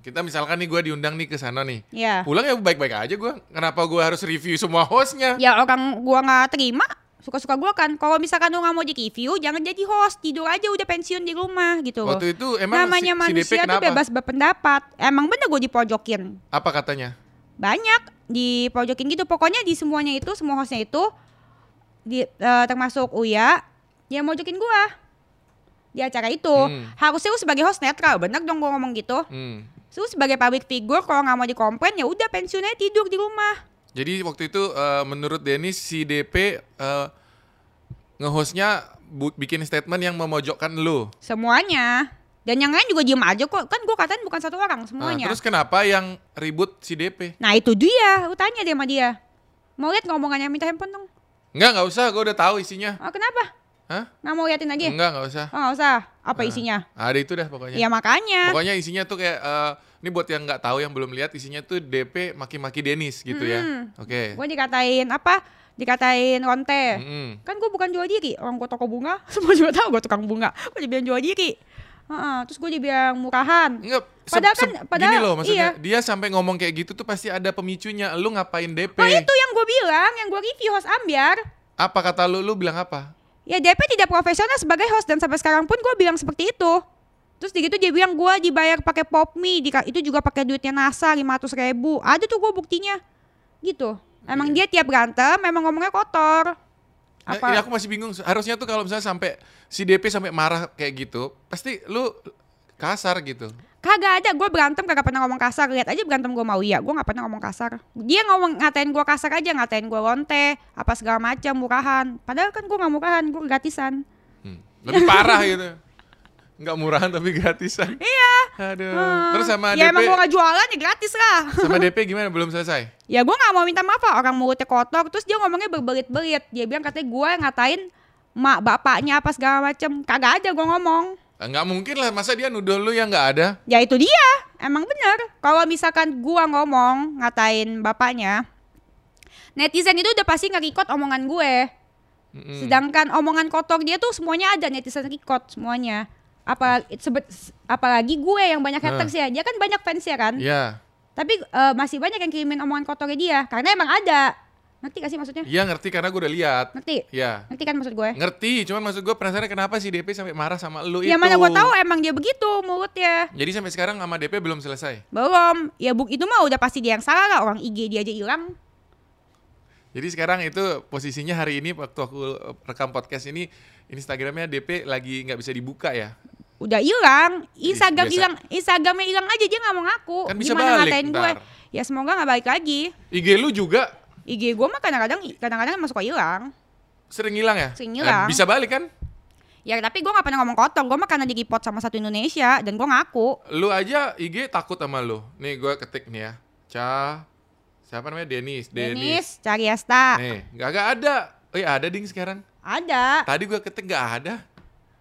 kita misalkan nih gue diundang nih ke sana nih. Ya. Pulang ya baik-baik aja gue. Kenapa gue harus review semua hostnya? Ya orang gua nggak terima, suka-suka gua kan. Kalau misalkan lu nggak mau di review, jangan jadi host, tidur aja udah pensiun di rumah gitu loh. Waktu itu emang Namanya si, si DP manusia tuh kenapa? bebas berpendapat. Emang bener gue dipojokin. Apa katanya? Banyak dipojokin gitu. Pokoknya di semuanya itu, semua hostnya itu, di, eh, termasuk Uya, dia mojokin gua di acara itu. Hmm. Harusnya lu sebagai host netral, bener dong gua ngomong gitu. Hmm. Lu sebagai public figure kalau nggak mau dikomplain ya udah pensiunnya tidur di rumah. Jadi waktu itu eh, menurut Dennis si DP eh, nge-hostnya bu- bikin statement yang memojokkan lu. Semuanya. Dan yang lain juga diem aja kok. Kan gue katain bukan satu orang Nah, semuanya. terus kenapa yang ribut si DP? Nah itu dia, lu tanya deh sama dia. Mau lihat ngomongannya minta handphone dong. Enggak, nggak usah, gue udah tahu isinya. Oh, kenapa? Hah? Nggak mau liatin lagi? Enggak, nggak usah. Oh, nggak usah. Apa Nah, isinya? Ada itu dah pokoknya. Ya makanya. Pokoknya isinya tuh kayak eh, ini buat yang nggak tahu yang belum lihat isinya tuh DP maki-maki Denis gitu ya. Oke. Gue dikatain apa? Dikatain lonte. Mm-mm. Kan gue bukan jual diri. Orang gue toko bunga. Semua juga tahu gue tukang bunga. Gue dibilang jual diri. Heeh, terus gue dibilang murahan. Enggak, Padahal kan- padahal- gini loh maksudnya iya. dia sampai ngomong kayak gitu tuh pasti ada pemicunya. Lu ngapain DP? Oh itu yang gue bilang, yang gue review host ambiar. Apa kata lu? Lu bilang apa? Ya DP tidak profesional sebagai host dan sampai sekarang pun gue bilang seperti itu. Terus di gitu dia bilang gue dibayar pakai pop mie, itu juga pakai duitnya NASA 500 ribu. Ada tuh gue buktinya, gitu. Emang dia tiap berantem, memang ngomongnya kotor. Nah, Apa? ini aku masih bingung. Harusnya tuh kalau misalnya sampai si DP sampai marah kayak gitu, pasti lu kasar gitu. Kagak ada, gue berantem kagak pernah ngomong kasar. Lihat aja berantem gue mau iya, gue nggak pernah ngomong kasar. Dia ngomong ngatain gue kasar aja, ngatain gue lonte, apa segala macam murahan. Padahal kan gue nggak murahan, gue gratisan. Hmm. Lebih parah gitu. Nggak murahan tapi gratisan. Iya. Aduh. Hmm. Terus sama ya DP emang gue nggak jualan ya gratis lah. sama DP gimana? Belum selesai. ya gue nggak mau minta maaf lah, orang mulutnya kotor. Terus dia ngomongnya berbelit-belit. Dia bilang katanya gue ngatain mak bapaknya apa segala macam. Kagak ada gue ngomong. Ah, Nggak mungkin lah, masa dia nuduh lu yang nggak ada? Ya itu dia, emang bener. Kalau misalkan gua ngomong ngatain bapaknya, netizen itu udah pasti nge-record omongan gue. Mm-mm. Sedangkan omongan kotor dia tuh semuanya ada netizen record semuanya. Apa sebet, apalagi gue yang banyak haters ya. Dia kan banyak fans ya kan. Iya. Tapi eh, masih banyak yang kirimin omongan kotornya dia karena emang ada. Ngerti gak sih maksudnya? Iya ngerti karena gue udah lihat. Ngerti? Iya. Ngerti kan maksud gue? Ngerti, cuman maksud gue penasaran kenapa si DP sampai marah sama lu Ya itu. mana gue tahu emang dia begitu mulutnya. Jadi sampai sekarang sama DP belum selesai. Belum. Ya buk itu mah udah pasti dia yang salah lah. Orang IG dia aja hilang. Jadi sekarang itu posisinya hari ini waktu aku rekam podcast ini Instagramnya DP lagi nggak bisa dibuka ya. Udah hilang Instagram biasa. hilang Instagramnya hilang aja dia nggak mau ngaku Kan bisa gimana balik ngatain gue ntar. ya semoga nggak balik lagi IG lu juga IG gue mah kadang-kadang kadang-kadang masuk hilang sering hilang ya? Sering Eh, hilang. bisa balik kan? ya tapi gue nggak pernah ngomong kotor gue mah karena di report sama satu Indonesia dan gue ngaku Lu aja IG takut sama lu. Nih gue ketik nih ya. Ca siapa namanya Denis. Denis cari Asta Nih, nggak nggak ada. Oh iya ada ding sekarang. ada Tadi gue ketik nggak ada.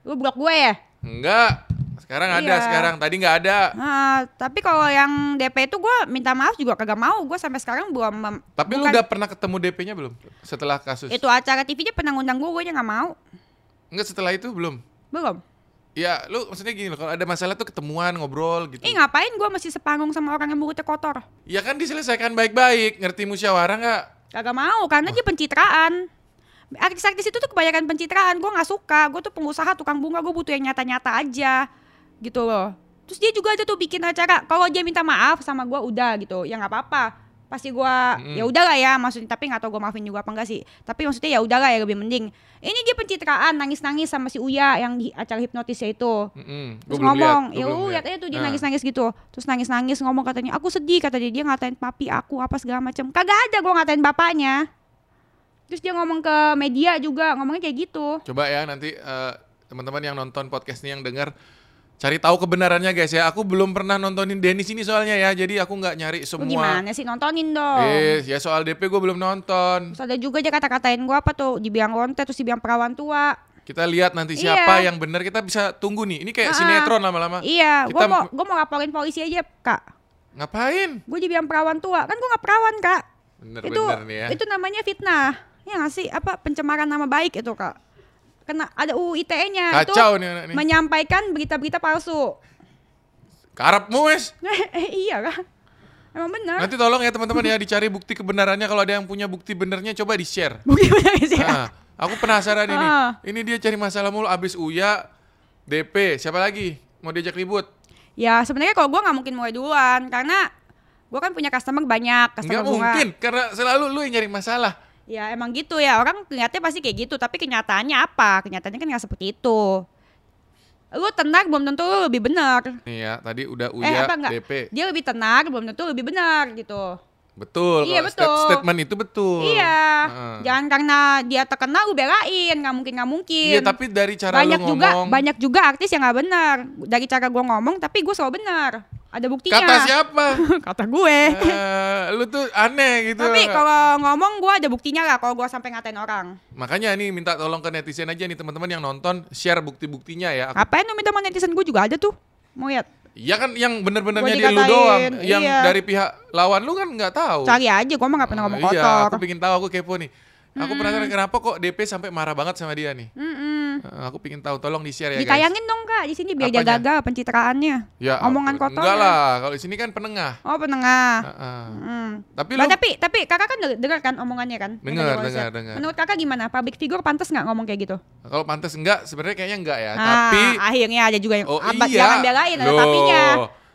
lu blok gue ya Enggak. Sekarang ada Iya. sekarang. Tadi nggak ada. Nah, tapi kalau yang DP itu gue minta maaf juga kagak mau gue sampai sekarang belum mem- Tapi lu bukan- udah pernah ketemu DP-nya belum? Setelah kasus? itu acara TV-nya pernah ngundang gue gue nggak mau Enggak setelah itu belum. belum Ya, lu maksudnya gini loh, kalau ada masalah tuh ketemuan, ngobrol gitu. Ih ngapain gue masih sepanggung sama orang yang mulutnya kotor Ya kan diselesaikan baik-baik, ngerti musyawarah nggak? Kagak mau karena dia pencitraan. Artis-artis itu tuh kebanyakan pencitraan. Gue nggak suka. Gue tuh pengusaha tukang bunga. Gue butuh yang nyata-nyata aja, gitu loh. Terus dia juga ada tuh bikin acara. Kalau dia minta maaf sama gue udah gitu. Ya nggak apa-apa. Pasti gue Mm-mm. ya udahlah ya maksudnya tapi nggak tahu gue maafin juga apa enggak sih tapi maksudnya ya udahlah ya lebih mending ini dia pencitraan nangis nangis sama si Uya yang di acara hipnotisnya itu gua Terus ngomong, ya lu lihat. aja tuh dia Nah, nangis-nangis gitu. Terus nangis-nangis ngomong katanya, aku sedih kata dia, dia ngatain papi aku apa segala macam. Kagak ada gua ngatain bapaknya. Terus dia ngomong ke media juga, ngomongnya kayak gitu. Coba ya nanti eh, teman-teman yang nonton podcast ini yang dengar cari tahu kebenarannya guys ya. Aku belum pernah nontonin Dennis ini soalnya ya, jadi aku nggak nyari Lu semua. gimana sih nontonin dong. Eh, ya soal DP gue belum nonton. Terus ada juga dia kata-katain gua apa tuh, dibilang lonte terus dibilang perawan tua. Kita lihat nanti Iya. siapa yang benar. Kita bisa tunggu nih. Ini kayak Ah, sinetron lama-lama. Iya, Kita mau gua mau laporin polisi aja, Kak. Ngapain? Gue dibilang perawan tua, kan gua nggak perawan, Kak. itu Bener-bener nih ya. itu namanya fitnah. Ya nggak sih? Apa pencemaran nama baik itu, Kak? Kena ada UU ITE-nya itu Kacau nih nih. menyampaikan berita-berita palsu. Karepmu wes. eh, iya kan? Emang benar. Nanti tolong ya teman-teman ya dicari bukti kebenarannya. Kalau ada yang punya bukti benernya coba di share. Bukti benar sih. Nah, aku penasaran ini. Ah. Ini dia cari masalah mulu abis Uya, DP, siapa lagi? Mau diajak ribut? Ya sebenarnya kalau gua nggak mungkin mulai duluan karena gua kan punya customer banyak, customer bunga. mungkin, karena selalu lu yang nyari masalah. Ya emang gitu ya orang kelihatannya pasti kayak gitu, tapi kenyataannya apa? Kenyataannya kan nggak seperti itu. Lu tenar belum tentu lu lebih benar. Nih ya, tadi udah eh Uya, apa enggak? DP. Dia lebih tenar belum tentu lebih benar gitu. Betul, Iya, betul. statement itu betul. Iya. Heeh. Jangan karena dia terkenal lu belain, nggak mungkin nggak mungkin. Iya, tapi dari cara banyak lu juga ngomong. banyak juga artis yang nggak benar. Dari cara gua ngomong tapi gue selalu benar. Ada buktinya. Kata siapa? Kata gue. Eh, lu tuh aneh gitu. Tapi kalau ngomong gue ada buktinya lah kalau gue sampai ngatain orang. Makanya nih minta tolong ke netizen aja nih teman-teman yang nonton share bukti-buktinya ya. Aku- Ngapain lu minta sama netizen gue juga ada tuh. Mau lihat? Iya kan yang bener-benernya dia lu doang. Yang iya. dari pihak lawan lu kan nggak tahu. Cari aja, gue mah gak pernah ngomong Oh, Iya, kotor. aku pengen tahu aku kepo nih. Aku penasaran kenapa kok DP sampai marah banget sama dia nih. Eh, aku pengen tahu, tolong di-share ya guys. Ditayangin dong kak di sini biar dia Apanya? gagal pencitraannya. Ya, Omongan kotornya. Enggak lah, kalau di sini kan penengah. Oh penengah. Heeh. Hmm. Tapi Bah, lu tapi tapi kakak kan denger kan omongannya kan? Dengar, dengar, dengar. Menurut kakak gimana? Public figure pantas nggak ngomong kayak gitu? kalau pantas enggak, sebenarnya kayaknya enggak ya. Ah, tapi akhirnya ada juga yang oh abad iya. jangan belain ada tapinya.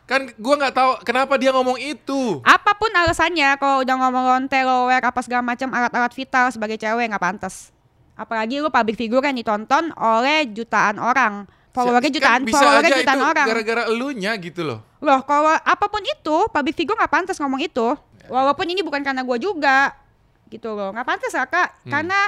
Kan gua nggak tahu kenapa dia ngomong itu. Apa pun alasannya, kalau udah ngomong lonte, lower, apa segala macam alat-alat vital sebagai cewek nggak pantas. Apalagi lu public figure yang ditonton oleh jutaan orang. Followernya Kan jutaan, bisa followernya aja jutaan itu orang. gara-gara elunya gitu loh. Loh, kalau apa pun itu, public figure nggak pantas ngomong itu. Walaupun ini bukan karena gua juga, gitu loh. Nggak pantas lah kak, Hmm. karena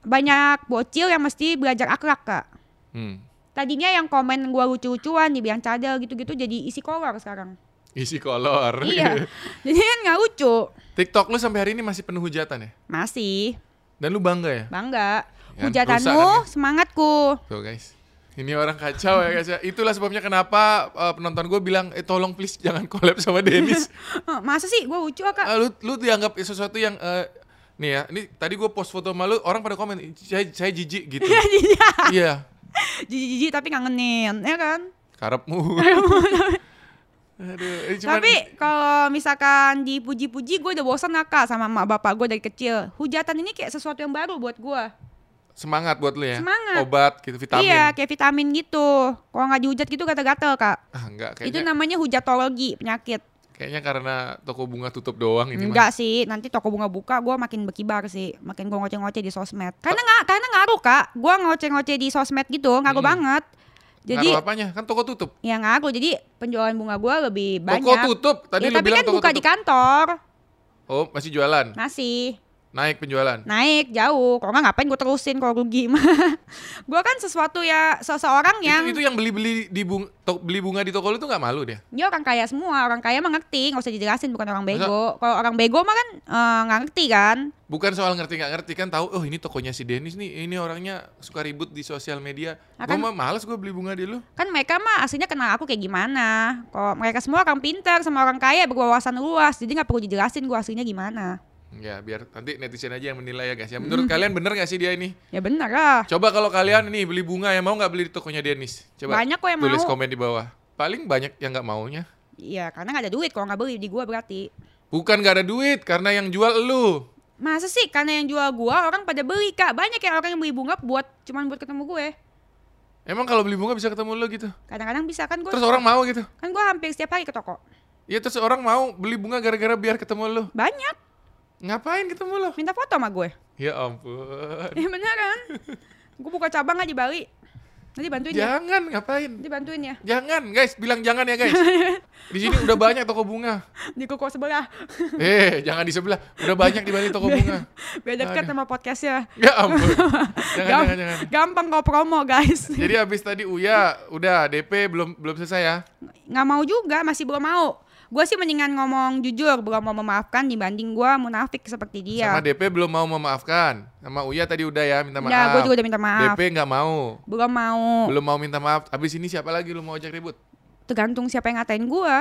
banyak bocil yang mesti belajar akhlak kak. Hmm. Tadinya yang komen gua lucu-lucuan, dibilang cadel gitu-gitu jadi isi kolor sekarang. Isi kolor. iya, jadi kan nggak lucu. TikTok lu sampai hari ini masih penuh hujatan ya? Masih, Dan lu bangga ya? bangga. Ya, Hujatanmu, rusak kan semangatku. Tuh guys. Ini orang kacau ya guys ya. Itulah sebabnya kenapa uh, penonton gue bilang, eh tolong please jangan collab sama Dennis. Eh, Masa sih gua lucu kak? Ah, lu lu dianggap sesuatu yang eh, nih ya, ini tadi gue post foto malu, orang pada komen saya saya jijik gitu. iya, Jijik-jijik tapi ngangenin, ya kan? karepmu. Aduh, cuman Tapi kalau misalkan dipuji-puji, gue udah bosan lah kak sama emak bapak gue dari kecil. Hujatan ini kayak sesuatu yang baru buat gue. Semangat buat lu ya. Semangat. Obat gitu, vitamin. Iya, kayak vitamin gitu. Kalau nggak dihujat gitu gatel-gatel kak. Ah, enggak Itu kayaknya. namanya hujatologi, penyakit. Kayaknya karena toko bunga tutup doang ini mah. Enggak sih, nanti toko bunga buka, gue makin berkibar sih. Makin gue ngoceh-ngoceh di sosmed. Karena nggak, karena ngaruh kak. Gue ngoceh-ngoceh di sosmed gitu, ngaruh Hmm. banget. Jadi Ngaruh apanya? Kan toko tutup. ya ngaruh. Jadi penjualan bunga gue lebih banyak. Toko tutup. Tadi Ya, lu tapi bilang kan toko buka di tutup. kantor. Oh, masih jualan. Masih. Naik penjualan. naik jauh. Kalau nggak ngapain gue terusin kalau rugi? Gue kan sesuatu ya seseorang yang Itu, itu yang beli-beli di bung, to- beli bunga di toko lu tuh nggak malu dia? dia orang kaya semua. Orang kaya mah ngerti. Nggak usah dijelasin bukan orang bego. Kalau orang bego mah kan eh, nggak ngerti kan? Bukan soal ngerti nggak ngerti. Kan tahu oh ini tokonya si Dennis nih. Ini orangnya suka ribut di sosial media. Ah, Gue kan- mah males gue beli bunga di lu. kan mereka mah aslinya kenal aku kayak gimana. Kok mereka semua orang pintar sama orang kaya berwawasan luas. Jadi nggak perlu dijelasin gue aslinya gimana Ya biar nanti netizen aja yang menilai ya guys ya. Menurut kalian bener gak sih dia ini? ya bener lah Coba kalau kalian nih beli bunga ya mau nggak beli di tokonya Dennis? Coba Banyak kok yang tulis mau. komen di bawah. Paling banyak yang nggak maunya. iya karena nggak ada duit kalau nggak beli di gue berarti Bukan gak ada duit karena yang jual lu. masa sih karena yang jual gue orang pada beli kak banyak yang orang yang beli bunga buat cuman buat ketemu gue Emang kalau beli bunga bisa ketemu lu gitu? kadang-kadang bisa kan gue Terus orang mau gitu? kan gue hampir setiap hari ke toko Ya terus orang mau beli bunga gara-gara biar ketemu lu. banyak Ngapain ketemu lu? minta foto sama gue Ya ampun. ya beneran gue buka cabang aja di Bali nanti bantuin ya Jangan ngapain? nanti bantuin ya Jangan guys, bilang jangan ya guys. Di sini udah banyak toko bunga. di koko sebelah Eh, jangan di sebelah. Udah banyak di Bali toko bunga. biar deket sama podcastnya Ya ampun. Jangan, Gam- jangan, jangan. gampang kau promo guys Jadi habis tadi Uya udah DP belum belum selesai ya. nggak mau juga masih belum mau gue sih mendingan ngomong jujur belum mau memaafkan dibanding gue munafik seperti dia Sama DP belum mau memaafkan. Sama Uya tadi udah ya minta maaf. ya gue juga udah minta maaf DP nggak mau. belum mau Belum mau minta maaf. Habis ini siapa lagi lu mau ajak ribut? tergantung siapa yang ngatain gue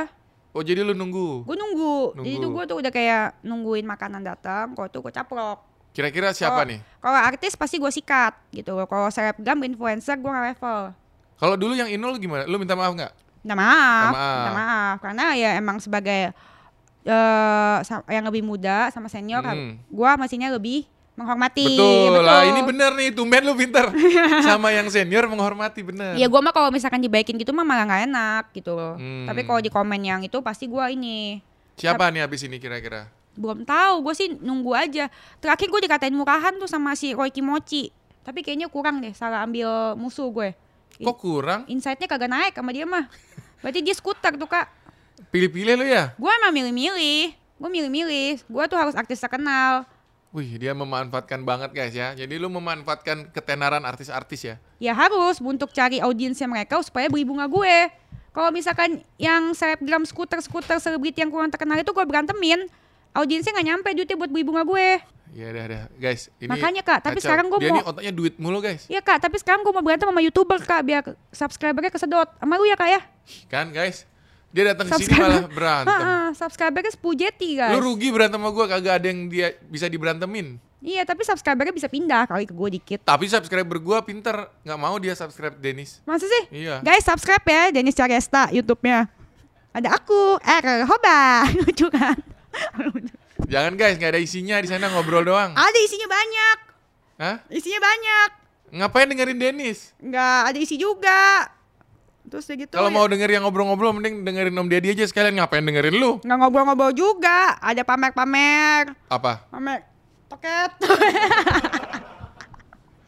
Oh jadi lu nunggu. gue nunggu. jadi Nunggu. tuh gue tuh udah kayak nungguin makanan datang kok tuh gue caplok Kira-kira siapa Kalau- nih? kalau artis pasti gue sikat gitu kalau selebgram influencer gue nggak level Kalau dulu yang Inul gimana? Lu minta maaf nggak? Minta maaf, Minta maaf. minta maaf karena ya emang sebagai sa- yang lebih muda sama senior Hmm. gue mestinya lebih menghormati Betul lah, ini bener nih, tumben lu pinter. Sama yang senior menghormati bener. Iya gue mah kalau misalkan dibaikin gitu mah malah nggak enak gitu Hmm. tapi kalau di komen yang itu pasti gue ini Siapa nih habis ini kira-kira? belum tahu gue sih nunggu aja terakhir gue dikatain murahan tuh sama si Roy Kimochi tapi kayaknya kurang deh salah ambil musuh gue Kok kurang? insightnya kagak naik sama dia mah berarti dia skuter tuh kak Pilih-pilih lu ya? gue emang milih-milih gue milih-milih gue tuh harus artis terkenal Wih, dia memanfaatkan banget guys ya. Jadi lu memanfaatkan ketenaran artis-artis ya. ya harus untuk cari audiensnya mereka supaya beli bunga gue Kalau misalkan yang selebgram skuter-skuter selebriti yang kurang terkenal itu gue berantemin, audiensnya nggak nyampe duitnya buat beli bunga gue. Ya dah dah, guys. Ini Makanya, Kak, tapi kacau. sekarang dia mau- ini otaknya duit mulu guys. Iya kak, tapi sekarang gue mau berantem sama youtuber kak biar subscribernya kesedot. Sama lu ya kak ya? Kan guys, dia datang sini malah berantem. Heeh, subscribernya 10 jeti guys. Lu rugi berantem sama gue, kagak ada yang dia bisa diberantemin. Iya, tapi subscribernya bisa pindah kali ke gue dikit. Tapi subscriber gue pinter, nggak mau dia subscribe Dennis. Masa sih? Iya. Guys, subscribe ya Dennis Caresta YouTube-nya. Ada aku, R Hoba. Lucu kan? Jangan guys, nggak ada isinya di sana ngobrol doang. ada isinya banyak. Hah? Isinya banyak. Ngapain dengerin Dennis? Nggak ada isi juga. Terus ya gitu. Kalau ya. mau denger yang ngobrol-ngobrol, mending dengerin Om Deddy aja sekalian. Ngapain dengerin lu? nggak ngobrol-ngobrol juga. Ada pamer-pamer. Apa? Pamer toket.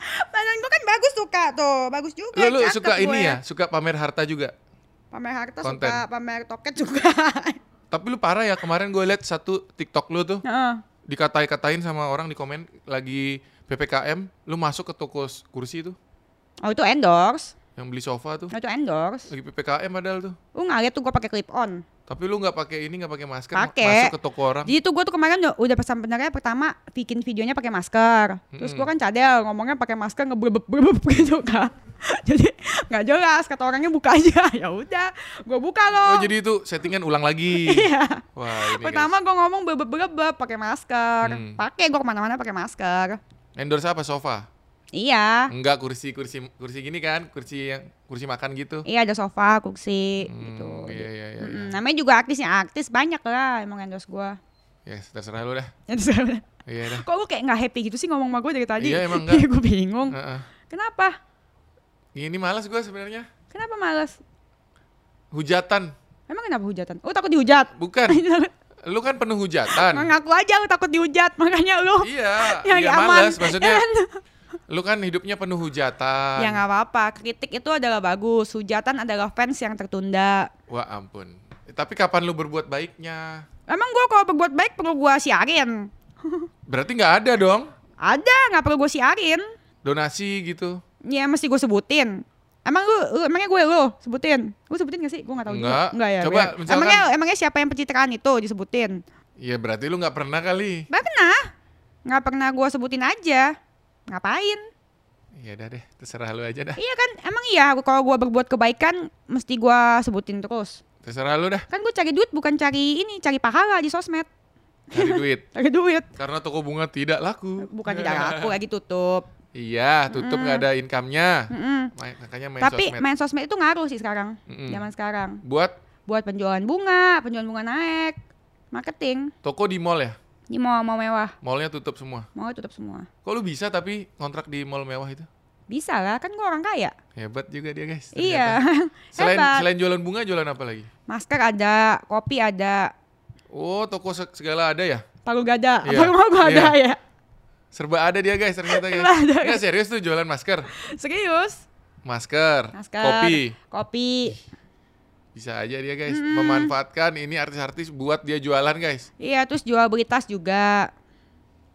Badan gue kan bagus tuh kak tuh, bagus juga. Lu, lu suka gue. ini ya? Suka pamer harta juga? Pamer harta Konten. suka, pamer toket juga. Tapi lu parah ya, kemarin gue liat satu TikTok lu tuh. Heeh. Dikatai-katain sama orang di komen lagi PPKM. Lu masuk ke toko kursi tuh. oh itu endorse. Yang beli sofa tuh. Oh, itu endorse. Lagi PPKM padahal tuh. Lu nggak liat tuh gue pakai clip on. Tapi lu nggak pakai ini, nggak pakai masker. Pakai. Masuk ke toko orang. Jadi tuh gue tuh kemarin udah, pesan benernya pertama bikin videonya pakai masker. Terus gue kan cadel ngomongnya pakai masker ngebrebeb gitu kan. Jadi nggak jelas kata orangnya buka aja. Ya udah, gue buka loh. Oh jadi itu settingan ulang lagi. Iya. Wah ini Pertama gue ngomong brebeb-brebeb pakai masker. Hmm. Pakai gue ke mana-mana pakai masker. Endorse apa sofa? Iya. Enggak kursi kursi kursi gini kan, kursi yang kursi makan gitu. Iya ada sofa, kursi Hmm, gitu. Iya iya iya. Mm-mm, namanya juga artisnya artis banyak lah emang endorse gue. Ya terserah lu dah. Iya dah. Kok lu kayak nggak happy gitu sih ngomong sama gue dari tadi? Iya, emang nggak. gue bingung. Heeh. Kenapa? Ini malas gue sebenarnya. Kenapa males? Hujatan. Emang kenapa hujatan? Oh takut dihujat. Bukan. lu kan penuh hujatan. Ngaku aja lu takut dihujat, makanya lu Iya, iya aman. malas maksudnya. Ya kan? Lu kan hidupnya penuh hujatan. Ya nggak apa-apa, kritik itu adalah bagus, hujatan adalah fans yang tertunda. Wah ampun. Tapi kapan lu berbuat baiknya? Emang gua kalau berbuat baik perlu gua siarin? Berarti nggak ada dong Ada, nggak perlu gua siarin. donasi gitu. Ya mesti gue sebutin. Emang lu, lu emangnya gue lu sebutin? Gue sebutin gak sih? Gue gak tahu Enggak. juga. Enggak ya. Coba, misalkan- Emangnya emangnya siapa yang pencitraan itu disebutin? Ya berarti lu nggak pernah kali. Gak pernah. Nggak pernah gue sebutin aja. Ngapain? Ya udah deh, terserah lu aja dah. Iya kan, emang iya kalau gue berbuat kebaikan mesti gue sebutin terus. Terserah lu dah. Kan gue cari duit bukan cari ini, cari pahala di sosmed. Cari duit. Cari duit. Karena toko bunga tidak laku. Bukan tidak laku lagi tutup. Iya, tutup nggak ada income-nya. Ma- Makanya main Tapi sosmed. main sosmed itu ngaruh sih sekarang. Mm-mm. Zaman sekarang. Buat Buat penjualan bunga, penjualan bunga naik, marketing. toko di mall ya? Ini mau mau mewah, Mallnya tutup semua. mau tutup semua. Kok lu bisa tapi kontrak di mall mewah itu? Bisa lah, kan gue orang kaya. Hebat juga dia guys. Iya, ternyata. Selain hebat. selain jualan bunga, jualan apa lagi? Masker ada, kopi ada, Oh, toko se- segala ada ya? palu gada. Iya, Palu mau gue ada ya. Serba ada dia guys ternyata guys. Serba ada, Nggak serius tuh jualan masker. Serius? Masker, Masker, kopi. kopi. Bisa aja dia guys memanfaatkan ini artis-artis buat dia jualan guys. Iya, terus jual beli tas juga.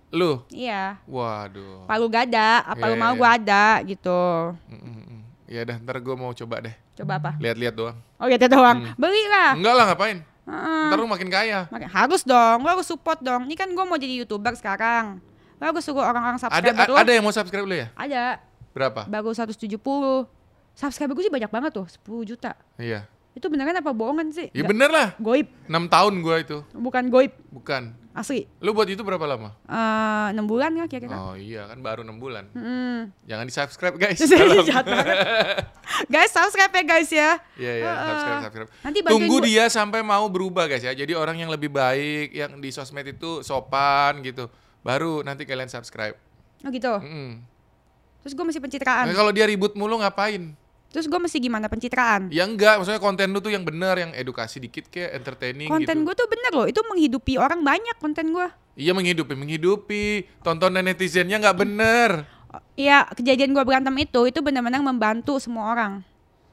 Lu, Iya, waduh. palu gada, apa Iya, lu mau iya, gue ada gitu. Mm, mm, mm. Ya dah, ntar gue mau coba deh. Coba apa? Lihat-lihat doang. Oh gitu doang. Beli lah. Enggak lah ngapain? Heeh. Ntar lu makin kaya. Makanya harus dong, lo harus support dong. Ini kan gue mau jadi youtuber sekarang. Harus suruh orang-orang Ada subscriber a- lo. ada yang mau subscribe lu ya? Ada. Berapa? Baru 170. Subscriber gue sih banyak banget tuh, 10 juta. Iya. Itu beneran apa bohongan sih? Ya Nggak- bener lah. Goib, 6 tahun gua itu. bukan goib, Bukan. asli. Lu buat itu berapa lama? Eh, 6 bulan ya kira-kira. Oh iya kan baru 6 bulan. Hmm. Jangan di-subscribe guys. Guys, subscribe ya guys ya. Iya iya, Heeh. subscribe subscribe. Nanti Tunggu gua- dia sampai mau berubah guys ya. Jadi orang yang lebih baik yang di sosmed itu sopan gitu. Baru nanti kalian subscribe. Oh gitu. Mm-mm. Terus gue masih pencitraan. Nah, kalau dia ribut mulu ngapain? Terus gue mesti gimana pencitraan? Ya enggak, maksudnya konten lu tuh yang bener, yang edukasi dikit kayak entertaining Konten gitu. gue tuh bener loh, itu menghidupi orang banyak konten gue. Iya menghidupi, menghidupi. Tontonan netizennya nggak bener. Iya, kejadian gue berantem itu, itu benar-benar membantu semua orang.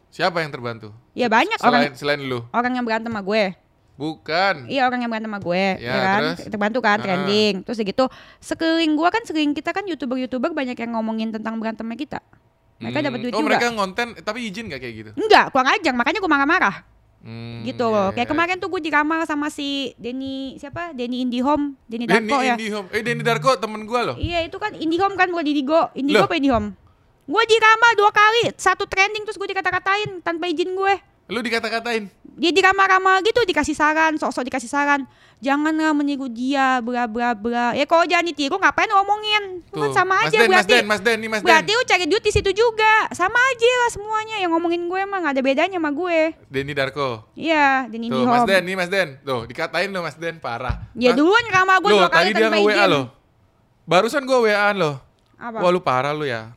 Siapa yang terbantu? Ya banyak Selain orang selain lu. orang yang berantem sama gue. Bukan. Iya orang yang berantem sama gue, Ya, ya, kan? terus? Terbantu kan Ah. trending. Terus gitu, sekeliling gue kan sekeliling kita kan youtuber-youtuber banyak yang ngomongin tentang berantemnya kita. Mereka Hmm. dapat duit oh, juga. mereka ngonten tapi izin nggak kayak gitu? Enggak, kurang ajar, makanya gue marah-marah. Hmm, gitu iya, loh. iya, Kayak iya. kemarin tuh gue diramal sama si Denny siapa? Denny Indihome, Denny Denny Darko ya. Indihome. Eh Denny Darko temen gua loh. Iya itu kan Indihome kan bukan Indigo, Indigo Loh. apa Indihome? Gue diramal dua kali, satu trending terus gue dikata-katain tanpa izin gue. Lu dikata-katain. Dia diramal-ramal gitu dikasih saran, sok-sok dikasih saran. Janganlah meniru dia, bla bla bla. Ya kalau jangan ditiru ngapain ngomongin? Kan Tuh. sama Mas aja Den, Mas berarti. Den, Mas Den, nih Mas Den. Berarti lu cari duit di situ juga. Sama aja lah semuanya yang ngomongin gue emang ada bedanya sama gue. Denny Darko. Iya, Denny Tuh, Mas. Den, nih Mas Den. Tuh, dikatain lo Mas Den, parah. Ya Mas- duluan ngeramal gue kali tadi dia nge-WA izin. lo. Barusan gua WA-an lo. Apa? Wah, lu parah lu ya.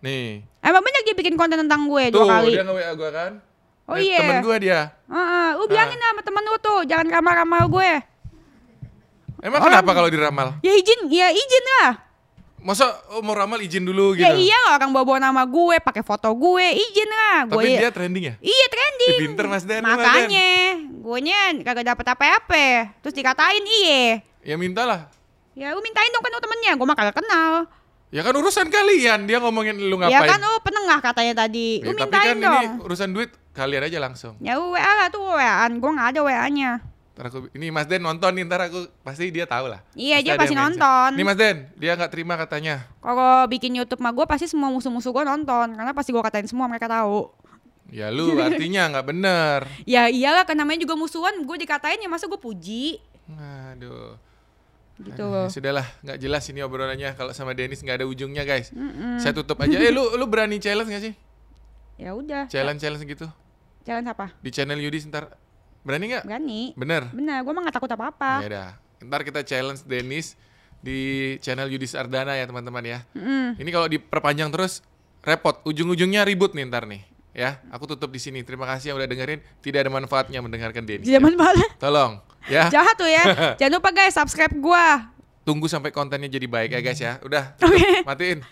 Nih. Emang banyak dia bikin konten tentang gue Tuh, dua kali. dia nge-WA gua kan. Oh Eh, iya. Temen gua dia. Heeh, lu bilangin sama temen lu tuh, jangan ramal-ramal gue. Emang Orang- kenapa kalau diramal? Ya izin, ya izin lah. Masa oh, mau ramal izin dulu gitu? Ya iya lah orang bawa-bawa nama gue, pakai foto gue, izin lah. Tapi Gue dia trending ya? Iya trending. Ih, pinter, Mas Mas Makanya, gue nya kagak dapet apa-apa. Terus dikatain iye. Ya mintalah. Ya lu mintain dong kan lu temennya, gue mah kagak kenal. Ya kan urusan kalian, dia ngomongin lu ngapain. Ya kan lu penengah katanya tadi. Ya, Lu tapi mintain kan dong. ini urusan duit kalian aja langsung. Ya WA lah tuh WA-an, gue gak ada WA-nya. Ntar aku, ini Mas Den nonton nih, ntar aku pasti dia tahu lah. Iya, dia pasti nonton. Nih Mas Den, dia nggak terima katanya. Kalau bikin YouTube mah gue pasti semua musuh-musuh gue nonton karena pasti gue katain semua mereka tahu. Ya lu artinya nggak bener. Ya iyalah kan namanya juga musuhan, gue dikatain ya masa gue puji Aduh. gitu Aduh, ya sudahlah, nggak jelas ini obrolannya kalau sama Dennis nggak ada ujungnya guys. Saya tutup aja. Eh lu lu berani challenge nggak sih? Ya udah. Challenge challenge gitu Jalan apa? di channel Yudi ntar. Berani nggak? Berani. Bener. Benar, gue mah gak takut apa-apa. Ya udah. Ntar kita challenge Dennis di channel Yudi Ardana ya teman-teman ya. Mm. Ini kalau diperpanjang terus repot. Ujung-ujungnya ribut nih ntar nih. Ya, aku tutup di sini. Terima kasih yang udah dengerin. Tidak ada manfaatnya mendengarkan Dennis. ya. Zaman mana? Tolong ya. Jahat tuh ya. Jangan lupa guys subscribe gue. Tunggu sampai kontennya jadi baik ya guys ya. Udah, Oke. matiin.